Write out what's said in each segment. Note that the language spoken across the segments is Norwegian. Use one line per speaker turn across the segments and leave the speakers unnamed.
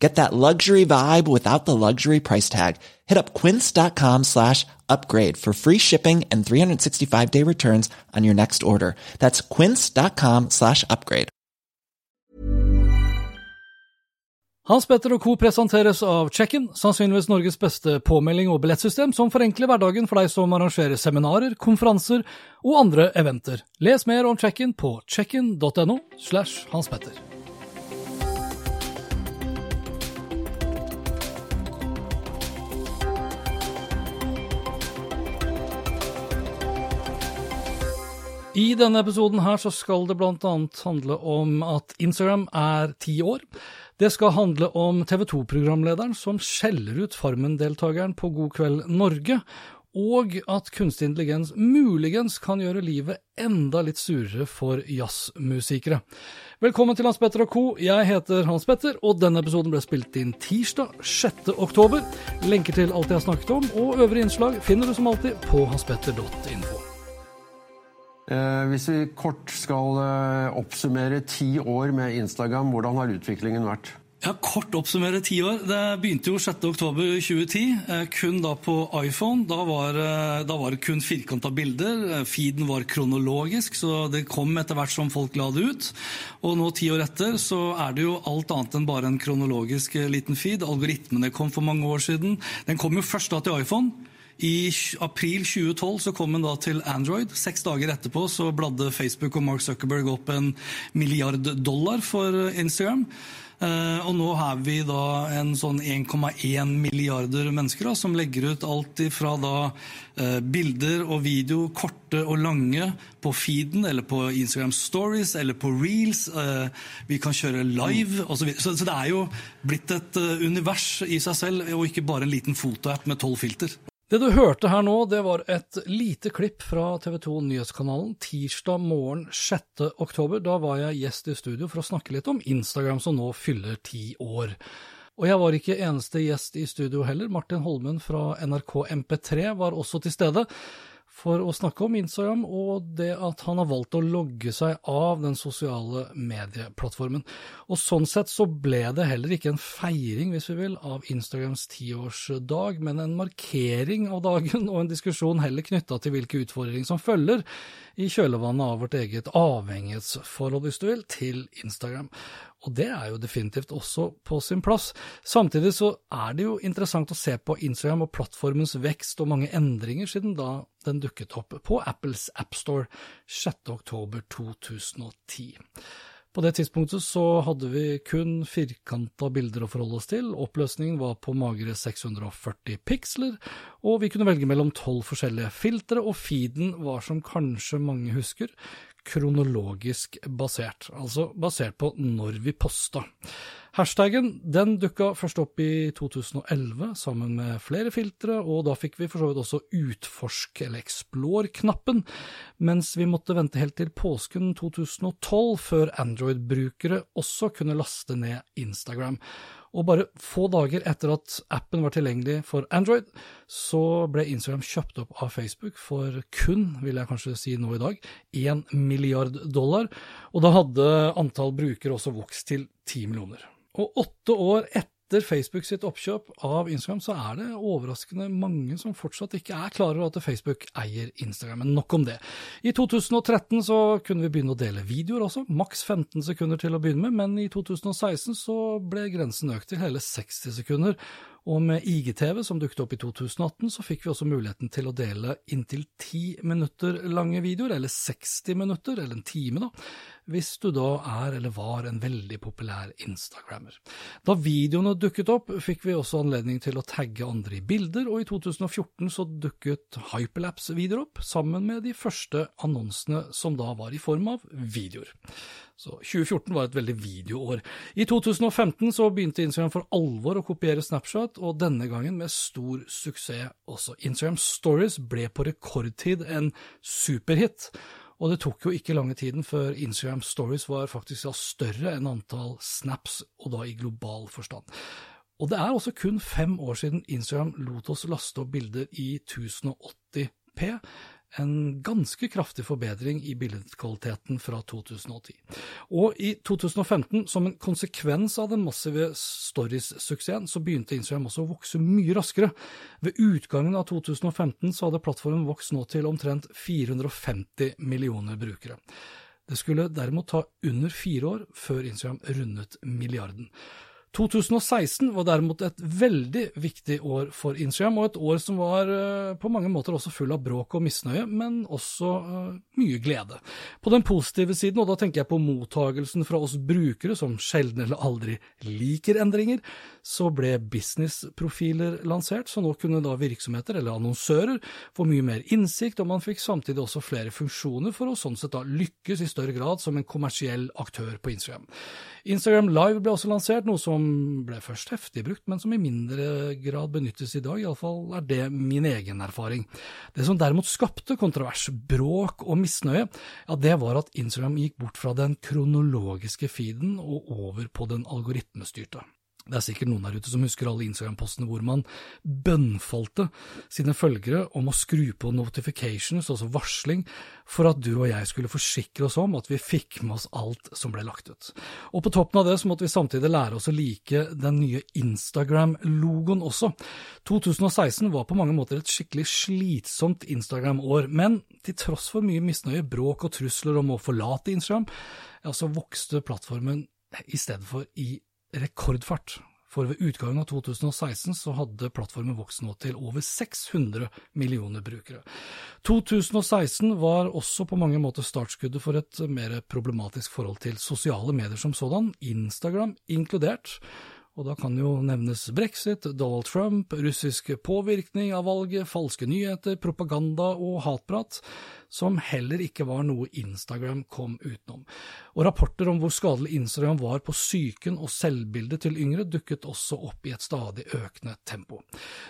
Get that luxury vibe without the luxury price tag. Hit up quince.com slash upgrade for free shipping and 365 day returns on your next order. That's quince.com slash upgrade.
Hans Petter og co. presenteres av Check-in, sannsynligvis Norges beste påmelding og billettsystem som forenkler hverdagen for deg som arrangerer seminarer, konferanser og andre eventer. Les mer om Check-in på checkin.no slash Hans Petter. I denne episoden her så skal det annet handle om at Instagram er ti år. Det skal handle om TV 2-programlederen som skjeller ut Farmen-deltakeren på God kveld Norge, og at kunstig intelligens muligens kan gjøre livet enda litt surere for jazzmusikere. Velkommen til Hans Petter og co. Jeg heter Hans Petter, og denne episoden ble spilt inn tirsdag 6. oktober. Lenker til alt jeg har snakket om, og øvrige innslag finner du som alltid på hanspetter.info.
Eh, hvis vi kort skal eh, oppsummere ti år med Instagram, hvordan har utviklingen vært?
Ja, Kort oppsummere ti år. Det begynte jo 6.10.2010, eh, kun da på iPhone. Da var, da var det kun firkanta bilder. Feeden var kronologisk, så det kom etter hvert som folk la det ut. Og nå ti år etter så er det jo alt annet enn bare en kronologisk liten feed. Algoritmene kom for mange år siden. Den kom jo først da til iPhone. I april 2012 så kom den da til Android. Seks dager etterpå så bladde Facebook og Mark Zuckerberg opp en milliard dollar for Instagram. Uh, og nå har vi da en sånn 1,1 milliarder mennesker da, som legger ut alt fra da uh, bilder og video, korte og lange, på feeden eller på Instagram Stories eller på Reels. Uh, vi kan kjøre live osv. Så, så det er jo blitt et eh, univers i seg selv, og ikke bare en liten fotoapp med tolv filter.
Det du hørte her nå, det var et lite klipp fra TV 2 Nyhetskanalen tirsdag morgen 6. oktober. Da var jeg gjest i studio for å snakke litt om Instagram, som nå fyller ti år. Og jeg var ikke eneste gjest i studio heller. Martin Holmen fra NRK MP3 var også til stede for å snakke om Instagram og det at han har valgt å logge seg av den sosiale medieplattformen. Og sånn sett så ble det heller ikke en feiring, hvis vi vil, av Instagrams tiårsdag, men en markering av dagen og en diskusjon heller knytta til hvilke utfordringer som følger i kjølvannet av vårt eget avhengighetsforhold, hvis du vil, til Instagram. Og det er jo definitivt også på sin plass. Samtidig så er det jo interessant å se på Instagram og plattformens vekst og mange endringer siden da den dukket opp på Apples AppStore 6.10.2010. På det tidspunktet så hadde vi kun firkanta bilder å forholde oss til, oppløsningen var på magre 640 piksler, og vi kunne velge mellom tolv forskjellige filtre, og feeden var som kanskje mange husker, kronologisk basert, altså basert på når vi posta. Hashtaggen den dukka først opp i 2011 sammen med flere filtre, og da fikk vi for så vidt også utforsk- eller explore-knappen, mens vi måtte vente helt til påsken 2012 før Android-brukere også kunne laste ned Instagram. Og bare få dager etter at appen var tilgjengelig for Android, så ble Instagram kjøpt opp av Facebook for kun, vil jeg kanskje si nå i dag, 1 milliard dollar. Og da hadde antall brukere også vokst til 10 millioner. Og åtte år etter Facebook sitt oppkjøp av Instagram, så er det overraskende mange som fortsatt ikke er klar over at Facebook eier Instagram. Men nok om det. I 2013 så kunne vi begynne å dele videoer også, maks 15 sekunder til å begynne med, men i 2016 så ble grensen økt til hele 60 sekunder. Og med IGTV, som dukket opp i 2018, så fikk vi også muligheten til å dele inntil 10 minutter lange videoer, eller 60 minutter, eller en time, da, hvis du da er eller var en veldig populær instagrammer. Da videoene dukket opp, fikk vi også anledning til å tagge andre i bilder, og i 2014 så dukket Hyperlapse-videoer opp, sammen med de første annonsene som da var i form av videoer. Så 2014 var et veldig videoår. I 2015 så begynte Instagram for alvor å kopiere Snapchat, og denne gangen med stor suksess også. Instagram Stories ble på rekordtid en superhit. Og det tok jo ikke lange tiden før Instagram Stories var faktisk større enn antall snaps, og da i global forstand. Og det er også kun fem år siden Instagram lot oss laste opp bilder i 1080p, en ganske kraftig forbedring i billedkvaliteten fra 2010. Og i 2015, som en konsekvens av den massive Stories-suksessen, så begynte Instagram også å vokse mye raskere. Ved utgangen av 2015 så hadde plattformen vokst nå til omtrent 450 millioner brukere. Det skulle derimot ta under fire år før Instagram rundet milliarden. 2016 var derimot et veldig viktig år for Instagram, og et år som var eh, på mange måter også full av bråk og misnøye, men også uh, mye glede. På den positive siden, og da tenker jeg på mottagelsen fra oss brukere som sjelden eller aldri liker endringer, så ble businessprofiler lansert, så nå kunne da virksomheter eller annonsører få mye mer innsikt, og man fikk samtidig også flere funksjoner for å sånn sett da lykkes i større grad som en kommersiell aktør på Instagram. Instagram Live ble også lansert, noe som ble først heftig brukt, men som i mindre grad benyttes i dag, iallfall er det min egen erfaring. Det som derimot skapte kontrovers, bråk og misnøye, ja, det var at Instagram gikk bort fra den kronologiske feeden og over på den algoritmestyrte. Det er sikkert noen der ute som husker alle Instagram-postene hvor man bønnfalte sine følgere om å skru på notifications, altså varsling, for at du og jeg skulle forsikre oss om at vi fikk med oss alt som ble lagt ut. Og på toppen av det så måtte vi samtidig lære oss å like den nye Instagram-logoen også. 2016 var på mange måter et skikkelig slitsomt Instagram-år, men til tross for mye misnøye, bråk og trusler om å forlate Instagram, ja, så vokste plattformen i stedet for i rekordfart. For ved utgangen av 2016 så hadde plattformen vokst nå til over 600 millioner brukere. 2016 var også på mange måter startskuddet for et mer problematisk forhold til sosiale medier som sådan, Instagram inkludert. Og da kan jo nevnes brexit, Donald Trump, russisk påvirkning av valget, falske nyheter, propaganda og hatprat som heller ikke var noe Instagram kom utenom. Og rapporter om hvor skadelig Instagram var på psyken og selvbildet til yngre, dukket også opp i et stadig økende tempo.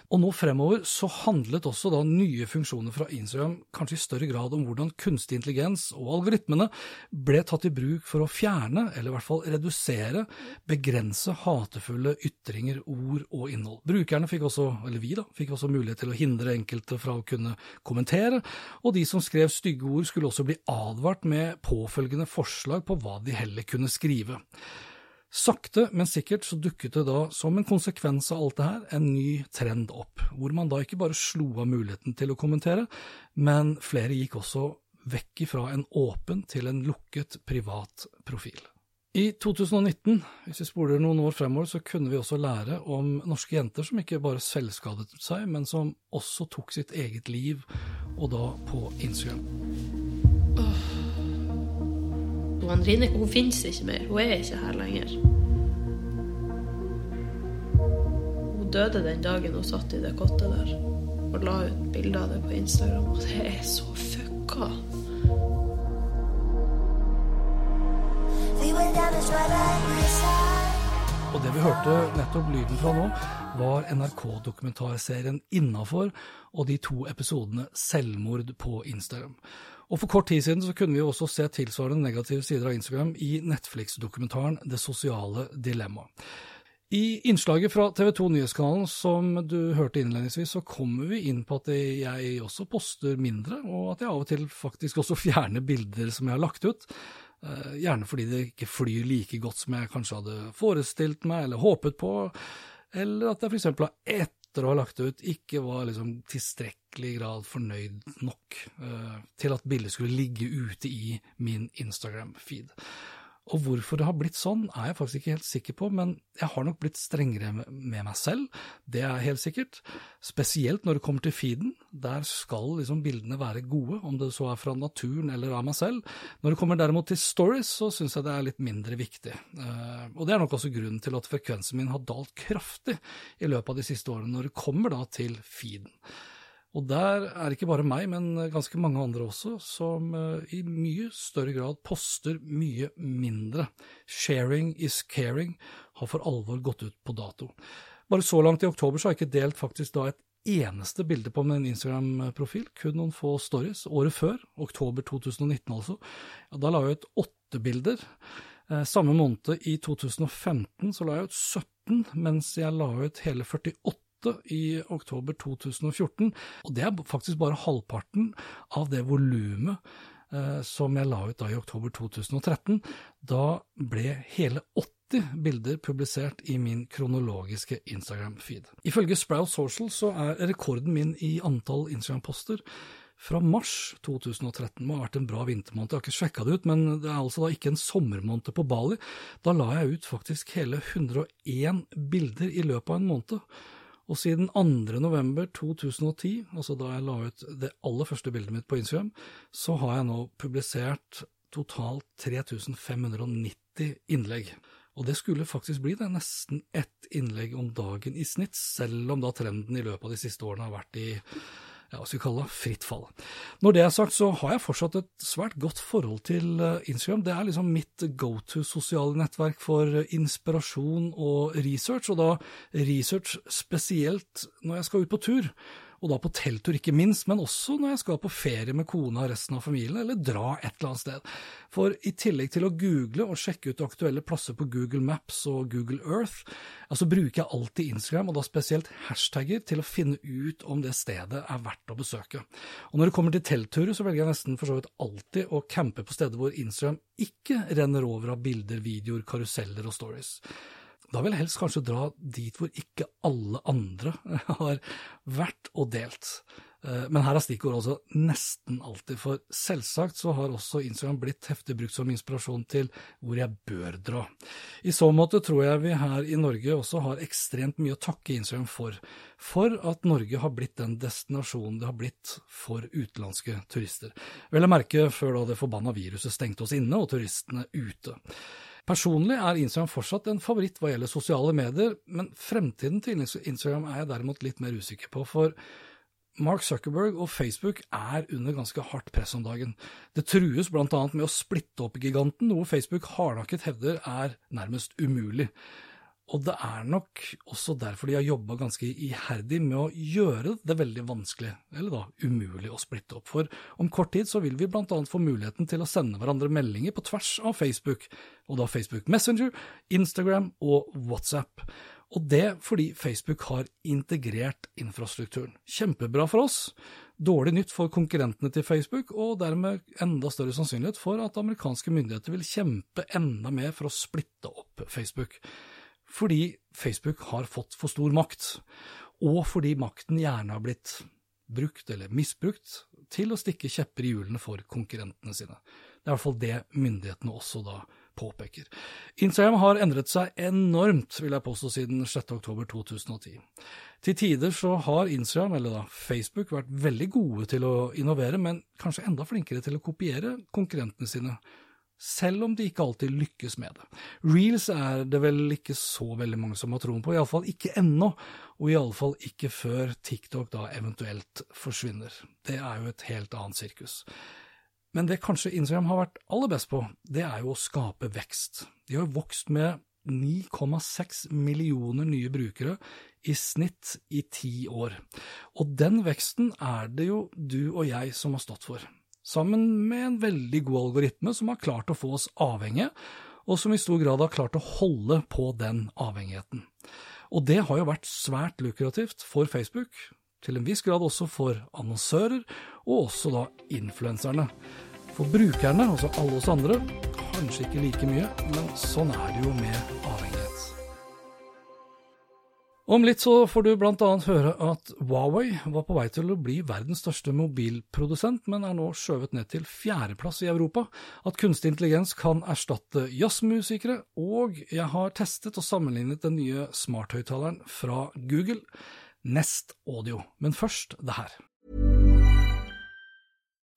Og nå fremover så handlet også da nye funksjoner fra Instagram kanskje i større grad om hvordan kunstig intelligens og algoritmene ble tatt i bruk for å fjerne, eller i hvert fall redusere, begrense hatefulle ytringer, ord og innhold. Brukerne fikk også, eller vi da, fikk også mulighet til å hindre enkelte fra å kunne kommentere, og de som skrev stygge ord, skulle også bli advart med påfølgende forslag på hva de heller kunne skrive. Sakte, men sikkert så dukket det da, som en konsekvens av alt det her, en ny trend opp, hvor man da ikke bare slo av muligheten til å kommentere, men flere gikk også vekk ifra en åpen til en lukket privat profil. I 2019, hvis vi spoler noen år fremover, så kunne vi også lære om norske jenter som ikke bare selvskadet seg, men som også tok sitt eget liv, og da på Instagram.
Åh. Anrine hun finnes ikke mer. Hun er ikke her lenger. Hun døde den dagen hun satt i det kottet der og la ut bilder av det på Instagram, og det er så fucka.
Og det vi hørte nettopp lyden fra nå, var NRK-dokumentarserien Innafor og de to episodene Selvmord på Instagram. Og For kort tid siden så kunne vi også se tilsvarende negative sider av Instagram i Netflix-dokumentaren Det sosiale dilemma. I innslaget fra TV 2 Nyhetskanalen som du hørte innledningsvis, så kommer vi inn på at jeg også poster mindre, og at jeg av og til faktisk også fjerner bilder som jeg har lagt ut. Eh, gjerne fordi det ikke flyr like godt som jeg kanskje hadde forestilt meg eller håpet på, eller at jeg for eksempel etter å ha lagt det ut ikke var liksom tilstrekkelig grad fornøyd nok uh, til at bildet skulle ligge ute i min Instagram-feed. Og hvorfor det har blitt sånn, er jeg faktisk ikke helt sikker på, men jeg har nok blitt strengere med meg selv, det er helt sikkert. Spesielt når det kommer til feeden, der skal liksom bildene være gode, om det så er fra naturen eller av meg selv. Når det kommer derimot til stories, så syns jeg det er litt mindre viktig. Eh, og det er nok også grunnen til at frekvensen min har dalt kraftig i løpet av de siste årene, når det kommer da til feeden. Og der er det ikke bare meg, men ganske mange andre også, som eh, i mye større grad poster mye mindre. Sharing is caring har for alvor gått ut på dato. Bare så langt i oktober så har jeg ikke delt faktisk da et eneste bilde på min Instagram-profil, kun noen få stories. Året før, oktober 2019 altså, ja, da la jeg ut åtte bilder. Eh, samme måned i 2015 så la jeg ut 17, mens jeg la ut hele 48 i oktober 2014. Og det er faktisk bare halvparten av det volumet eh, som jeg la ut da i oktober 2013. Da ble hele 80 bilder publisert i min kronologiske Instagram-feed. Ifølge Sprout Social så er rekorden min i antall Instagram-poster fra mars 2013 må ha vært en bra vintermåned. Jeg har ikke sjekka det ut, men det er altså da ikke en sommermåned på Bali. Da la jeg ut faktisk hele 101 bilder i løpet av en måned. Og siden 2. november 2010, altså da jeg la ut det aller første bildet mitt på Instagram, så har jeg nå publisert totalt 3590 innlegg. Og det skulle faktisk bli det, nesten ett innlegg om dagen i snitt, selv om da trenden i løpet av de siste årene har vært i ja, skal vi kalle det, fritt fall. Når det er sagt, så har jeg fortsatt et svært godt forhold til eh, Instagram. Det er liksom mitt go to sosiale nettverk for inspirasjon og research, og da research spesielt når jeg skal ut på tur og da på telttur ikke minst, men også når jeg skal på ferie med kona og resten av familien, eller dra et eller annet sted. For i tillegg til å google og sjekke ut aktuelle plasser på Google Maps og Google Earth, altså bruker jeg alltid Instagram, og da spesielt hashtagger, til å finne ut om det stedet er verdt å besøke. Og når det kommer til teltturer, så velger jeg nesten for så vidt alltid å campe på steder hvor Instagram ikke renner over av bilder, videoer, karuseller og stories. Da vil jeg helst kanskje dra dit hvor ikke alle andre har vært og delt. Eh, men her er stikkordet også nesten alltid, for selvsagt så har også Instagram blitt heftig brukt som inspirasjon til hvor jeg bør dra. I så måte tror jeg vi her i Norge også har ekstremt mye å takke Instagram for, for at Norge har blitt den destinasjonen det har blitt for utenlandske turister. Vel å merke før da det forbanna viruset stengte oss inne og turistene ute. Personlig er Instagram fortsatt en favoritt hva gjelder sosiale medier, men fremtiden til Instagram er jeg derimot litt mer usikker på, for Mark Zuckerberg og Facebook er under ganske hardt press om dagen. Det trues blant annet med å splitte opp giganten, noe Facebook hardnakket hevder er nærmest umulig. Og det er nok også derfor de har jobba ganske iherdig med å gjøre det veldig vanskelig, eller da umulig, å splitte opp. For om kort tid så vil vi blant annet få muligheten til å sende hverandre meldinger på tvers av Facebook, og da Facebook Messenger, Instagram og WhatsApp. Og det fordi Facebook har integrert infrastrukturen. Kjempebra for oss, dårlig nytt for konkurrentene til Facebook, og dermed enda større sannsynlighet for at amerikanske myndigheter vil kjempe enda mer for å splitte opp Facebook fordi Facebook har fått for stor makt, og fordi makten gjerne har blitt brukt eller misbrukt til å stikke kjepper i hjulene for konkurrentene sine. Det er i hvert fall det myndighetene også da påpeker. Instagram har endret seg enormt, vil jeg påstå, siden 6.10.2010. Til tider så har Instagram, eller da Facebook, vært veldig gode til å innovere, men kanskje enda flinkere til å kopiere konkurrentene sine selv om de ikke alltid lykkes med det. Reels er det vel ikke så veldig mange som har troen på, iallfall ikke ennå, og iallfall ikke før TikTok da eventuelt forsvinner. Det er jo et helt annet sirkus. Men det kanskje Instagram har vært aller best på, det er jo å skape vekst. De har vokst med 9,6 millioner nye brukere i snitt i ti år. Og den veksten er det jo du og jeg som har stått for sammen med en veldig god algoritme som har klart å få oss avhengige, og som i stor grad har klart å holde på den avhengigheten. Og det har jo vært svært lukrativt for Facebook, til en viss grad også for annonsører, og også da influenserne. For brukerne, altså alle oss andre, kanskje ikke like mye, men sånn er det jo med avhengighet. Om litt så får du blant annet høre at Huawei var på vei til å bli verdens største mobilprodusent, men er nå skjøvet ned til fjerdeplass i Europa, at kunstig intelligens kan erstatte jazzmusikere, og jeg har testet og sammenlignet den nye smarthøyttaleren fra Google, Nest Audio. Men først det her.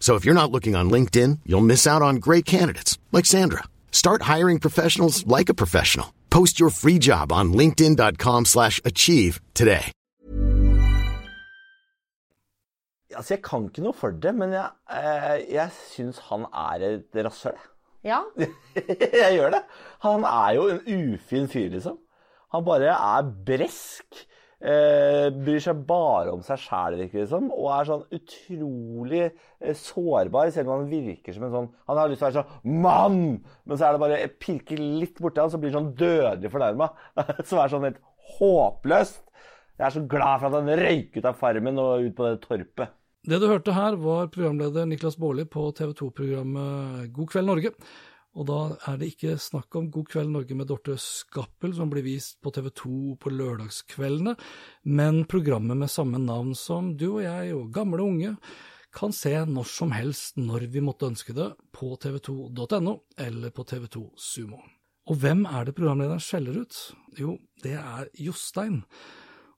So if you're not looking on LinkedIn, you'll miss out on great candidates like Sandra. Start hiring professionals like a professional. Post your free job on linkedin.com/achieve today.
Altså, jeg kan ikke noe for det, men jeg, eh, jeg syns han er et rasshøl.
Ja.
jeg gjør det. Han er jo en ufin fyr, liksom. Han bare er bresk. Eh, bryr seg bare om seg sjæl, virker det som. Og er sånn utrolig eh, sårbar, selv om han virker som en sånn Han har lyst til å være sånn mann! Men så er det bare jeg pirker litt borti han, så blir han sånn dødelig fornærma. Som er sånn helt håpløst. Jeg er så glad for at han røyk ut av Farmen og ut på det torpet.
Det du hørte her, var programleder Niklas Baarli på TV 2-programmet God kveld Norge. Og da er det ikke snakk om God kveld Norge med Dorte Skappel, som blir vist på TV 2 på lørdagskveldene, men programmet med samme navn som du og jeg og gamle unge kan se når som helst når vi måtte ønske det, på tv2.no eller på TV2 Sumo. Og hvem er det programlederen skjeller ut? Jo, det er Jostein.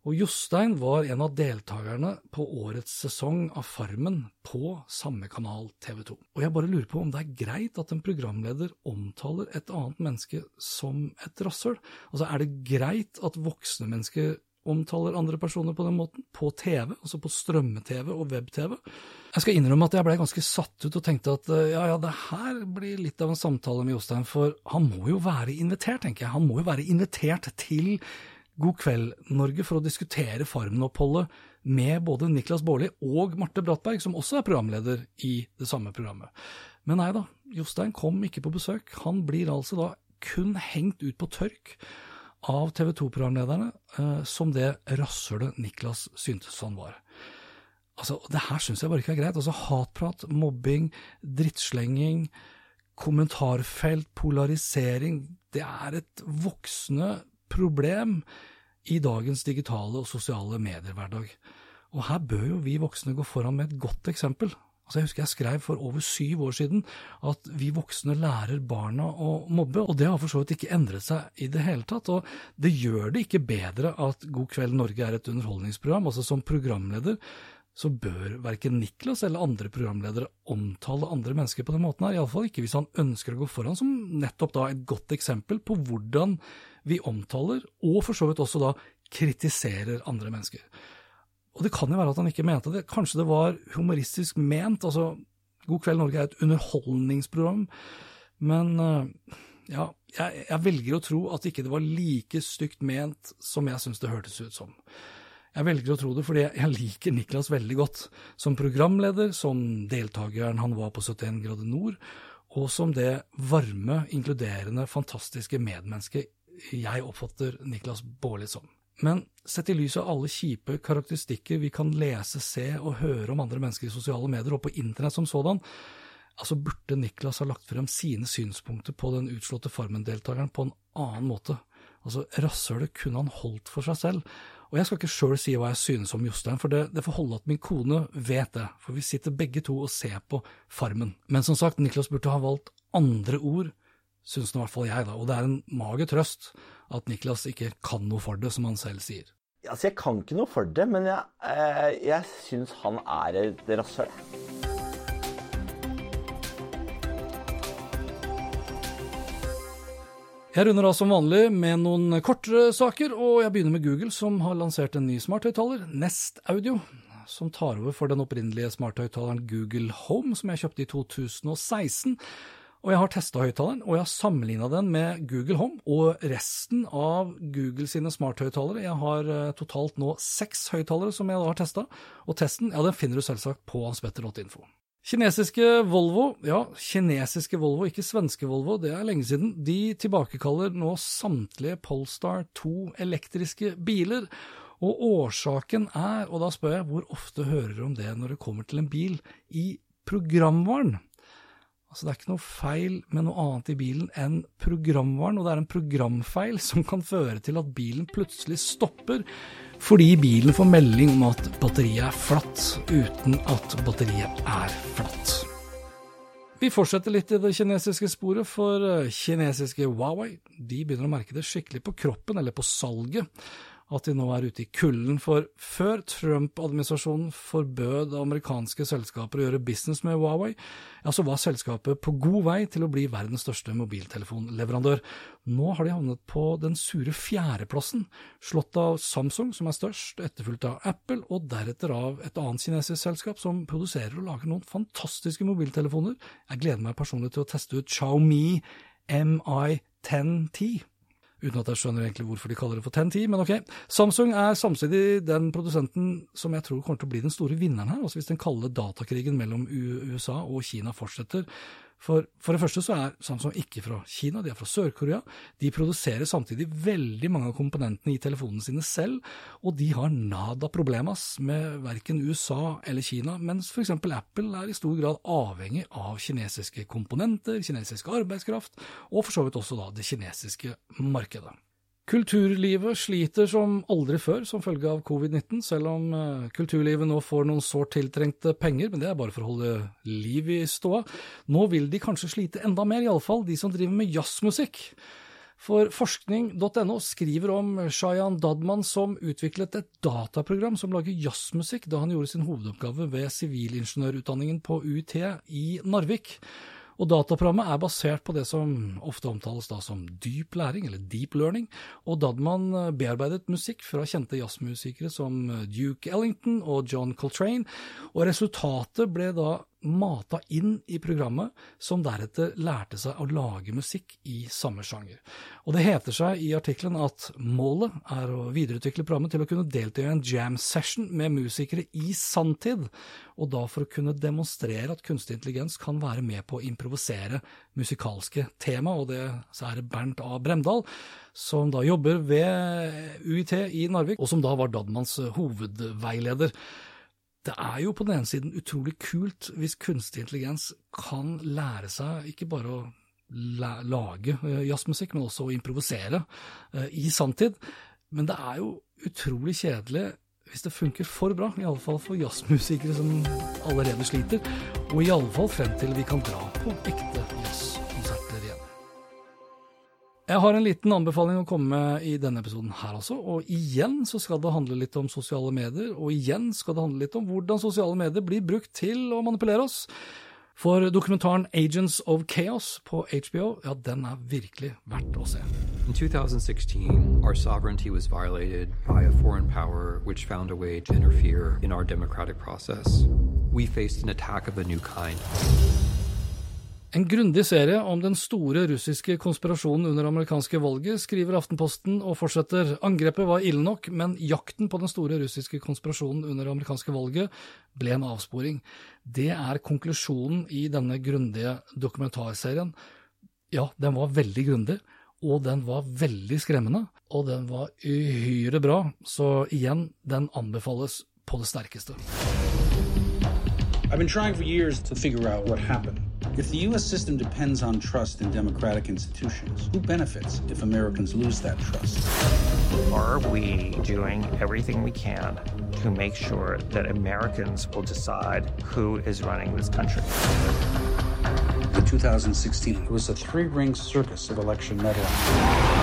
Og Jostein var en av deltakerne på årets sesong av Farmen på samme kanal TV 2. Og jeg bare lurer på om det er greit at en programleder omtaler et annet menneske som et rasshøl? Altså, er det greit at voksne mennesker omtaler andre personer på den måten, på TV, altså på strømme-TV og web-TV? Jeg skal innrømme at jeg ble ganske satt ut og tenkte at ja, ja, det her blir litt av en samtale med Jostein, for han må jo være invitert, tenker jeg. Han må jo være invitert til God kveld, Norge, for å diskutere Farmen-oppholdet med både Niklas Baarli og Marte Brattberg, som også er programleder i det samme programmet. Men nei da, Jostein kom ikke på besøk. Han blir altså da kun hengt ut på tørk av TV 2-programlederne eh, som det rasshølet Niklas syntes han var. Altså, Det her syns jeg bare ikke er greit. Altså, Hatprat, mobbing, drittslenging, kommentarfelt, polarisering. Det er et voksende problem i dagens digitale og sosiale medier-hverdag. Og her bør jo vi voksne gå foran med et godt eksempel. Altså Jeg husker jeg skrev for over syv år siden at vi voksne lærer barna å mobbe, og det har for så vidt ikke endret seg i det hele tatt. Og det gjør det ikke bedre at God kveld Norge er et underholdningsprogram. Altså Som programleder så bør verken Niklas eller andre programledere omtale andre mennesker på den måten her, iallfall ikke hvis han ønsker å gå foran som nettopp da et godt eksempel på hvordan vi omtaler, og for så vidt også da kritiserer andre mennesker. Og det kan jo være at han ikke mente det, kanskje det var humoristisk ment, altså God kveld Norge er et underholdningsprogram, men ja, jeg, jeg velger å tro at ikke det var like stygt ment som jeg syns det hørtes ut som. Jeg velger å tro det fordi jeg liker Niklas veldig godt. Som programleder, som deltakeren han var på 71 grader nord, og som det varme, inkluderende, fantastiske medmennesket jeg oppfatter Niklas Baarli som. Men sett i lys av alle kjipe karakteristikker vi kan lese, se og høre om andre mennesker i sosiale medier og på internett som sådan, altså burde Niklas ha lagt frem sine synspunkter på den utslåtte Farmen-deltakeren på en annen måte. Altså, rasshølet kunne han holdt for seg selv, og jeg skal ikke sjøl si hva jeg synes om Jostein, for det, det får holde at min kone vet det, for vi sitter begge to og ser på Farmen. Men som sagt, Niklas burde ha valgt andre ord, syns nå i hvert fall jeg, da, og det er en mager trøst at Niklas ikke kan noe for det, som han selv sier.
Altså, jeg kan ikke noe for det, men jeg, eh, jeg syns han er et rasshøl.
Jeg runder av som vanlig med noen kortere saker, og jeg begynner med Google, som har lansert en ny smarthøyttaler, Nest Audio, som tar over for den opprinnelige smarthøyttaleren Google Home, som jeg kjøpte i 2016. Og jeg har testa høyttaleren, og jeg har sammenligna den med Google Home og resten av Google sine smarthøyttalere. Jeg har eh, totalt nå seks høyttalere som jeg da har testa, og testen ja, den finner du selvsagt på hanspetter.info. Kinesiske Volvo, ja, kinesiske Volvo, ikke svenske Volvo, det er lenge siden, de tilbakekaller nå samtlige Polestar 2 elektriske biler. Og årsaken er, og da spør jeg, hvor ofte hører du om det når det kommer til en bil i programvaren? Altså, det er ikke noe feil med noe annet i bilen enn programvaren, og det er en programfeil som kan føre til at bilen plutselig stopper fordi bilen får melding om at batteriet er flatt, uten at batteriet er flatt. Vi fortsetter litt i det kinesiske sporet, for eh, kinesiske Huawei de begynner å merke det skikkelig på kroppen, eller på salget at de nå er ute i kulden, for før Trump-administrasjonen forbød amerikanske selskaper å gjøre business med Huawei, ja, så var selskapet på god vei til å bli verdens største mobiltelefonleverandør. Nå har de havnet på den sure fjerdeplassen, slått av Samsung, som er størst, etterfulgt av Apple, og deretter av et annet kinesisk selskap som produserer og lager noen fantastiske mobiltelefoner. Jeg gleder meg personlig til å teste ut Xiaomi MI10T uten at jeg skjønner egentlig hvorfor de kaller det for 1010, men ok. Samsung er samtidig den produsenten som jeg tror kommer til å bli den store vinneren her, altså hvis den kalde datakrigen mellom USA og Kina fortsetter. For, for, det første så er Samsung ikke fra Kina, de er fra Sør-Korea. De produserer samtidig veldig mange av komponentene i telefonene sine selv, og de har nada problemas med verken USA eller Kina, mens f.eks. Apple er i stor grad avhengig av kinesiske komponenter, kinesisk arbeidskraft, og for så vidt også da det kinesiske markedet. Kulturlivet sliter som aldri før som følge av covid-19, selv om eh, kulturlivet nå får noen sårt tiltrengte penger, men det er bare for å holde liv i ståa. Nå vil de kanskje slite enda mer, iallfall de som driver med jazzmusikk. For forskning.no skriver om Shayan Dadman som utviklet et dataprogram som lager jazzmusikk da han gjorde sin hovedoppgave ved sivilingeniørutdanningen på UiT i Narvik. Og dataprogrammet er basert på det som ofte omtales da som dyp læring, eller deep learning, og Dadman man bearbeidet musikk fra kjente jazzmusikere som eh, Duke Ellington og John Coltrane, og resultatet ble da mata inn i programmet, som deretter lærte seg å lage musikk i samme sjanger. Og det heter seg i artikkelen at målet er å videreutvikle programmet til å kunne delta i en jam session med musikere i sanntid, og da for å kunne demonstrere at kunstig intelligens kan være med på å improvisere musikalske tema, og det er Bernt A. Bremdal, som da jobber ved UiT i Narvik, og som da var Dadmans hovedveileder det er jo på den ene siden utrolig kult hvis kunstig intelligens kan lære seg ikke bare å lage eh, jazzmusikk, men også å improvisere eh, i sanntid. Men det er jo utrolig kjedelig hvis det funker for bra, i alle fall for jazzmusikere som allerede sliter, og i alle fall frem til vi kan dra på ekte jazz. Jeg har en liten anbefaling å komme med i denne episoden her også, og igjen så skal det handle litt om sosiale medier, og igjen skal det handle litt om hvordan sosiale medier blir brukt til å manipulere oss. For dokumentaren Agents of Chaos på HBO, ja, den er virkelig verdt å se.
In 2016, our sovereignty was violated by a foreign power which found a way to interfere in our democratic process. We faced an attack of a new kind.
En grundig serie om den store russiske konspirasjonen under amerikanske valget, skriver Aftenposten og fortsetter. Angrepet var ille nok, men jakten på den store russiske konspirasjonen under amerikanske valget ble en avsporing. Det er konklusjonen i denne grundige dokumentarserien. Ja, den var veldig grundig, og den var veldig skremmende, og den var uhyre bra, så igjen, den anbefales på det sterkeste.
I've been trying for years to figure out what happened. If the U.S. system depends on trust in democratic institutions, who benefits if Americans lose that trust?
Are we doing everything we can to make sure that Americans will decide who is running this country?
In 2016, it was a three ring circus of election meddling.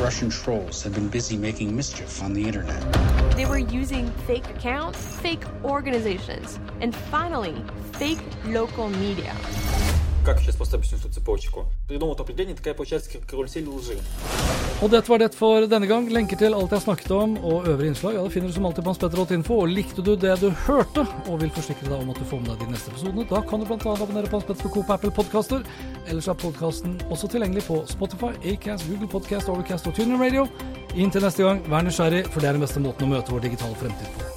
Russian trolls have been busy making mischief on the internet.
They were using fake accounts, fake organizations, and finally, fake local media.
как сейчас поставить всю эту цепочку. Придумал определение, такая получается карусель лжи.
Og dette var det for denne gang. Lenker til alt jeg har snakket om og øvrige innslag ja, det finner du som alltid på hanspetter.info. Og likte du det du hørte, og vil forsikre deg om at du får med deg de neste episodene, da kan du bl.a. abonnere på Hans Petter på Apple Podcaster. Ellers er podkasten også tilgjengelig på Spotify, Acast, Google Podcast, Overcast og Tuner Radio. Inntil neste gang, vær nysgjerrig, for det er den beste måten å møte vår digitale fremtid på.